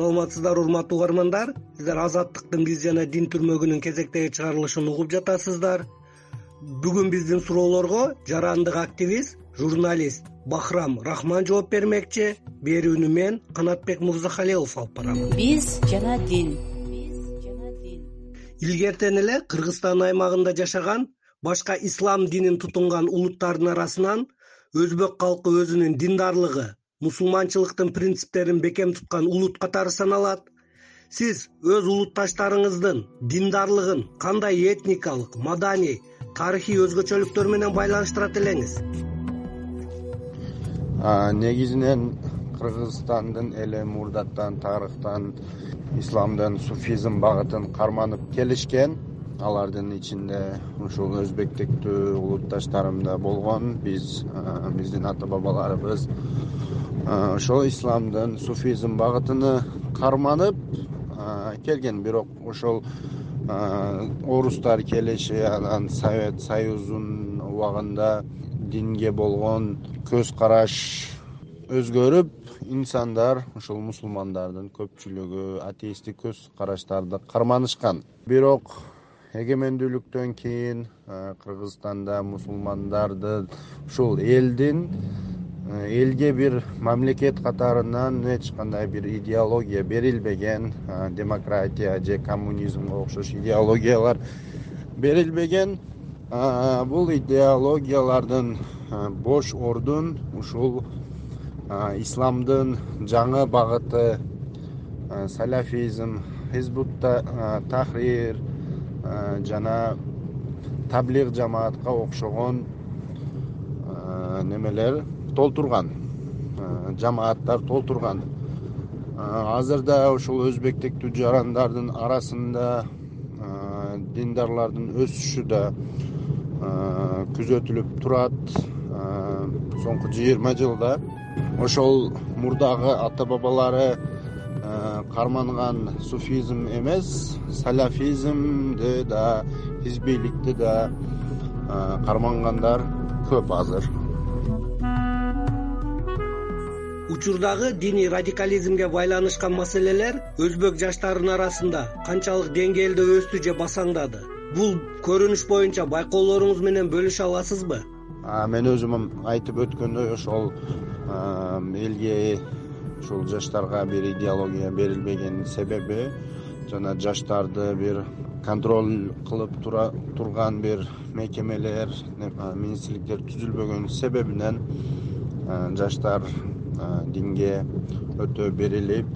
саламатсыздарбы урматтуу угармандар. Сиздер азаттыктын биз жана дин түрмөгүнүн кезектеги чыгарылышын угуп жатасыздар. Бүгүн биздин суроолорго жарандык активист журналист бахрам рахман жооп бермекчи. Берүүнү мен канатбек мырзахалилов алып барам. Биз жана дин. Илгертен эле кыргызстан аймагында жашаган башка ислам динин тутунган улуттардын арасынан өзбек калкы өзүнүн диндарлыгы мусулманчылыктын принциптерин бекем туткан улут катары саналат. Сиз өз улутташтарыңыздын диндарлыгын кандай этникалык маданий тарыхый өзгөчөлүктөр менен байланыштырат элеңиз негизинен кыргызстандын эли мурдаттан тарыхтан исламдын суфизм багытын карманып келишкен алардын ичинде ушул өзбектиктүү улутташтарым да болгон. Биз биздин ата бабаларыбыз ошол исламдын суфизм багытыны карманып келген. Бирок ошол орустар келиши анан совет союзунун убагында динге болгон көз караш өзгөрүп инсандар ушул мусулмандардын көпчүлүгү атеисттик көз караштарды карманышкан. Бирок эгемендүүлүктөн кийин кыргызстанда мусулмандардын ушул элдин элге бир мамлекет катарынан эч кандай бир идеология берилбеген демократия же коммунизмге окшош идеологиялар берилбеген. Бул идеологиялардын бош ордун ушул исламдын жаңы багыты саляфизм хизбут тахрир жана таблиг жамаатка окшогон немелер толтурган э, жамааттар толтурган. Э, азырда ушул өзбектиктүү жарандардын арасында э, диндарлардын өсүшү да күзөтүлүп турат. Соңку жыйырма жылда ошол мурдагы ата бабалары карманган суфизм эмес саляфизмди да хизбийликти да кармангандар көп азыр учурдагы диний радикализмге байланышкан маселелер өзбек жаштарынын арасында канчалык деңгээлде өстү же басаңдады бул көрүнүш боюнча байкоолоруңуз менен бөлүшө аласызбы? Мен өзүм айтып өткөндөй ошол элге ушул жаштарга бир идеология берилбегенин себеби жана жаштарды бир контроль кылып турган бир мекемелер министрликтер түзүлбөгөнүн себебинен жаштар динге өтө берилип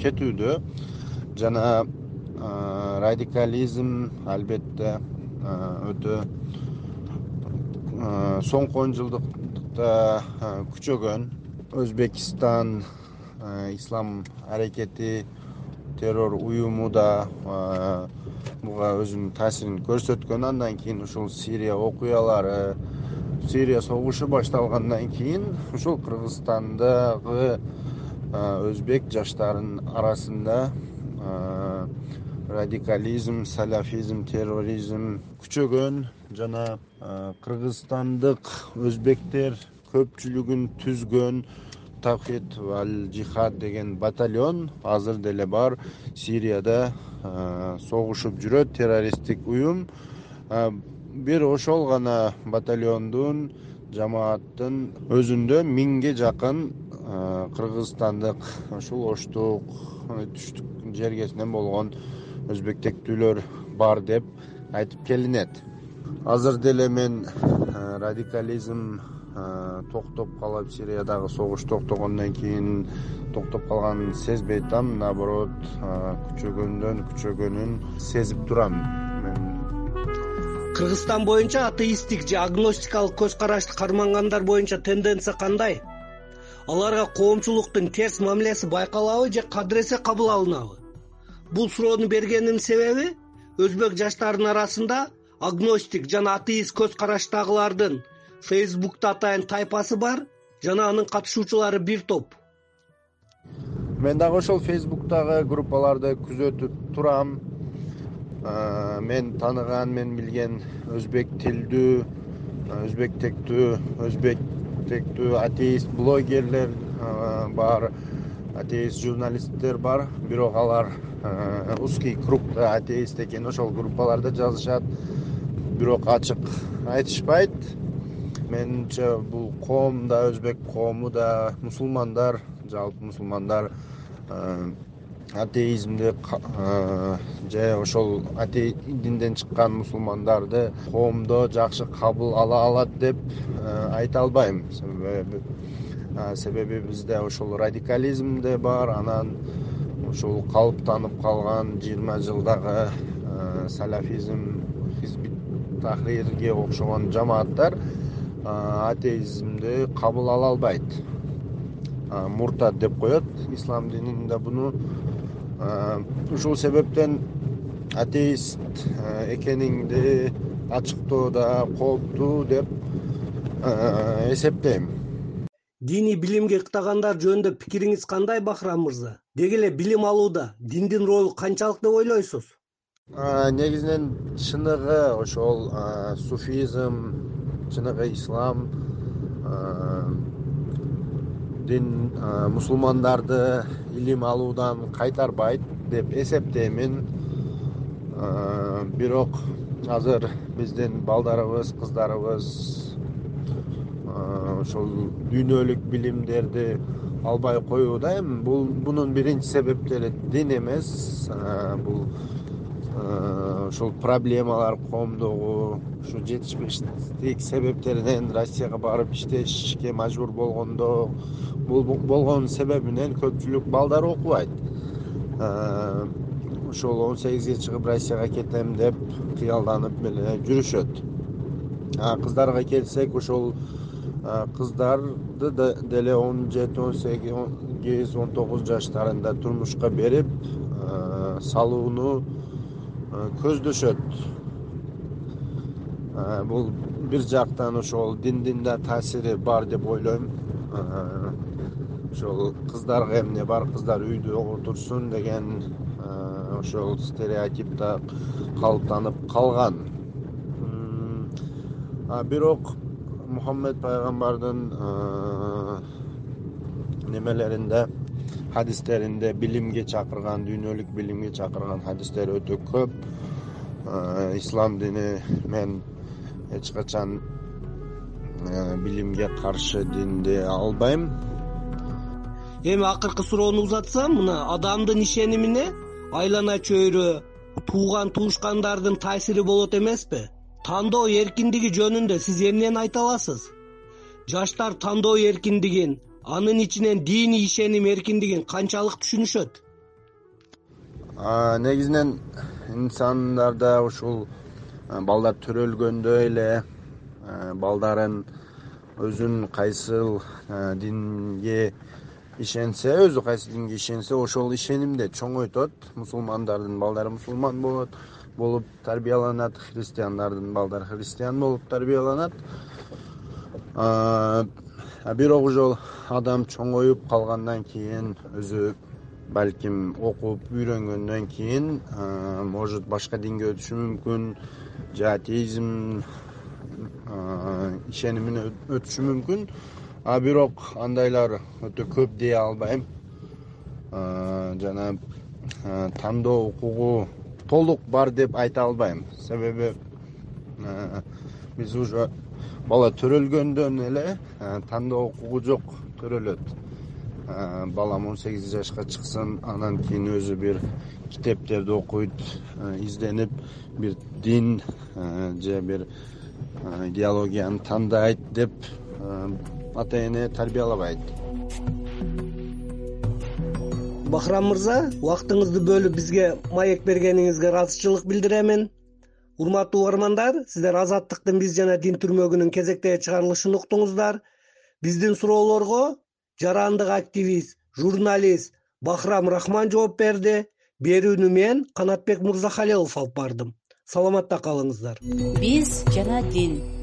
кетүүдө. Жана радикализм албетте өтө соңку он жылдыкта күчөгөн. Өзбекистан ислам аракети террор уюму да буга өзүнүн таасирин көрсөткөн. Андан кийин ушул сирия окуялары сирия согушу башталгандан кийин ушул кыргызстандагы өзбек жаштарынын арасында радикализм саляфизм терроризм күчөгөн жана кыргызстандык өзбектер көпчүлүгүн түзгөн тавхид ал жихад деген батальон азыр деле бар сирияда согушуп жүрөт. Террористтик уюм бир ошол гана батальондун жамааттын өзүндө миңге жакын кыргызстандык ушул оштук түштүк жергесинен болгон өзбектиктүүлөр бар деп айтып келинет. Азыр деле мен радикализм токтоп калып сириядагы согуш токтогондон кийин токтоп калганын сезбей атам наоборот күчөгөндөн күчөгөнүн сезип турам кыргызстан боюнча атеисттик же агностикалык көз карашты кармангандар боюнча тенденция кандай? Аларга коомчулуктун терс мамилеси байкалабы же кадыресе кабыл алынабы? Бул суроону бергениmin себеби өзбек жаштарынын арасында агностик жана атеист көз караштагылардын фейсбукта атайын тайпасы бар жана анын катышуучулары бир топ. Мен дагы ошол фейсбуктагы группаларды күзөтүп турам мен тааныган мен билген өзбек тилдүү өзбек тектүү өзбек тектүү атеист блогерлер бар атеист журналисттер бар. Бирок алар узкий кругда атеист экен. Ошол группаларда жазышат. Бирок ачык айтышпайт. Менимче бул коом да өзбек коому да мусулмандар жалпы мусулмандар атеизмди же ошол атеи динден чыккан мусулмандарды коомдо жакшы кабыл ала алат деп айта албайм. Себеби себеби бизде ошол радикализм да бар анан ушул калыптанып калган жыйырма жылдагы салафизм хизби тахрирге окшогон жамааттар атеизмди кабыл ала албайт муртат деп коет. Ислам дининде буну ушул себептен атеист экениңди ачыктоо да кооптуу деп эсептейм. Диний билимге ыктагандар жөнүндө пикириңиз кандай бахрам мырза? Деги эле билим алууда диндин ролу канчалык деп ойлойсуз? Негизинен чыныгы ошол суфизм чыныгы ислам дин мусулмандарды илим алуудан кайтарбайт деп эсептеймин. Бирок азыр биздин балдарыбыз кыздарыбыз ошол дүйнөлүк билимдерди албай коюуда эми бул мунун биринчи себептери дин эмес. Бул ушул проблемалар коомдогу ушу жетишпештик себептеринен россияга барып иштешке мажбур болгондо бул болгон себебинен көпчүлүк балдар окубайт. Ошол он сегизге чыгып россияга кетем деп кыялданып эле жүрүшөт. Кыздарга келсек ошол кыздарды деле он жети он сегиз он тогуз жаштарында турмушка берип салууну көздөшөт. Бул бир жактан ошол диндин да таасири бар деп ойлойм. Ошол кыздарга эмне бар кыздар үйдө отурсун деген ошол стереотип да калыптанып калган. Бирок мухаммед пайгамбардын немелеринде хадистеринде билимге чакырган дүйнөлүк билимге чакырган хадистер өтө көп. Ислам дини мен эч качан билимге каршы дин дей албайм. Эми акыркы суроону узатсам мына адамдын ишенимине айлана чөйрө тууган туушкандардын таасири болот эмеспи? Тандоо эркиндиги жөнүндө сиз эмнени айта аласыз? Жаштар тандоо эркиндигин анын ичинен диний ишеним эркиндигин канчалык түшүнүшөт? Негизинен инсандарда ушул балдар төрөлгөндө эле балдарын өзүн кайсыл динге ишенсе өзү кайсы динге ишенсе ошол ишенимде чоңойтот мусулмандардын балдары мусулман болот болуп тарбияланат. Христиандардын балдары христиан болуп тарбияланат бирок уже адам чоңоюп калгандан кийин өзү балким окуп үйрөнгөндөн кийин может башка динге өтүшү мүмкүн же атеизм ишенимине өтүшү мүмкүн. А бирок андайлар өтө көп дей албайм. Жана тандоо укугу толук бар деп айта албайм. Себеби биз уже бала төрөлгөндөн эле тандоо укугу жок төрөлөт. Балам он сегиз жашка чыксын анан кийин өзү бир китептерди окуйт изденип бир дин же бир идеологияны тандайт деп ата эне тарбиялабайт. Бахрам мырза убактыңызды бөлүп бизге маек бергениңизге ыраазычылык билдиремин урматтуу угармандар сиздер азаттыктын биз жана дин түрмөгүнүн кезектеги чыгарылышын уктуңуздар. Биздин суроолорго жарандык активист журналист бахрам рахман жооп берди. Берүүнү мен канатбек мырзахалилов алып бардым. Саламатта калыңыздар. Биз жана дин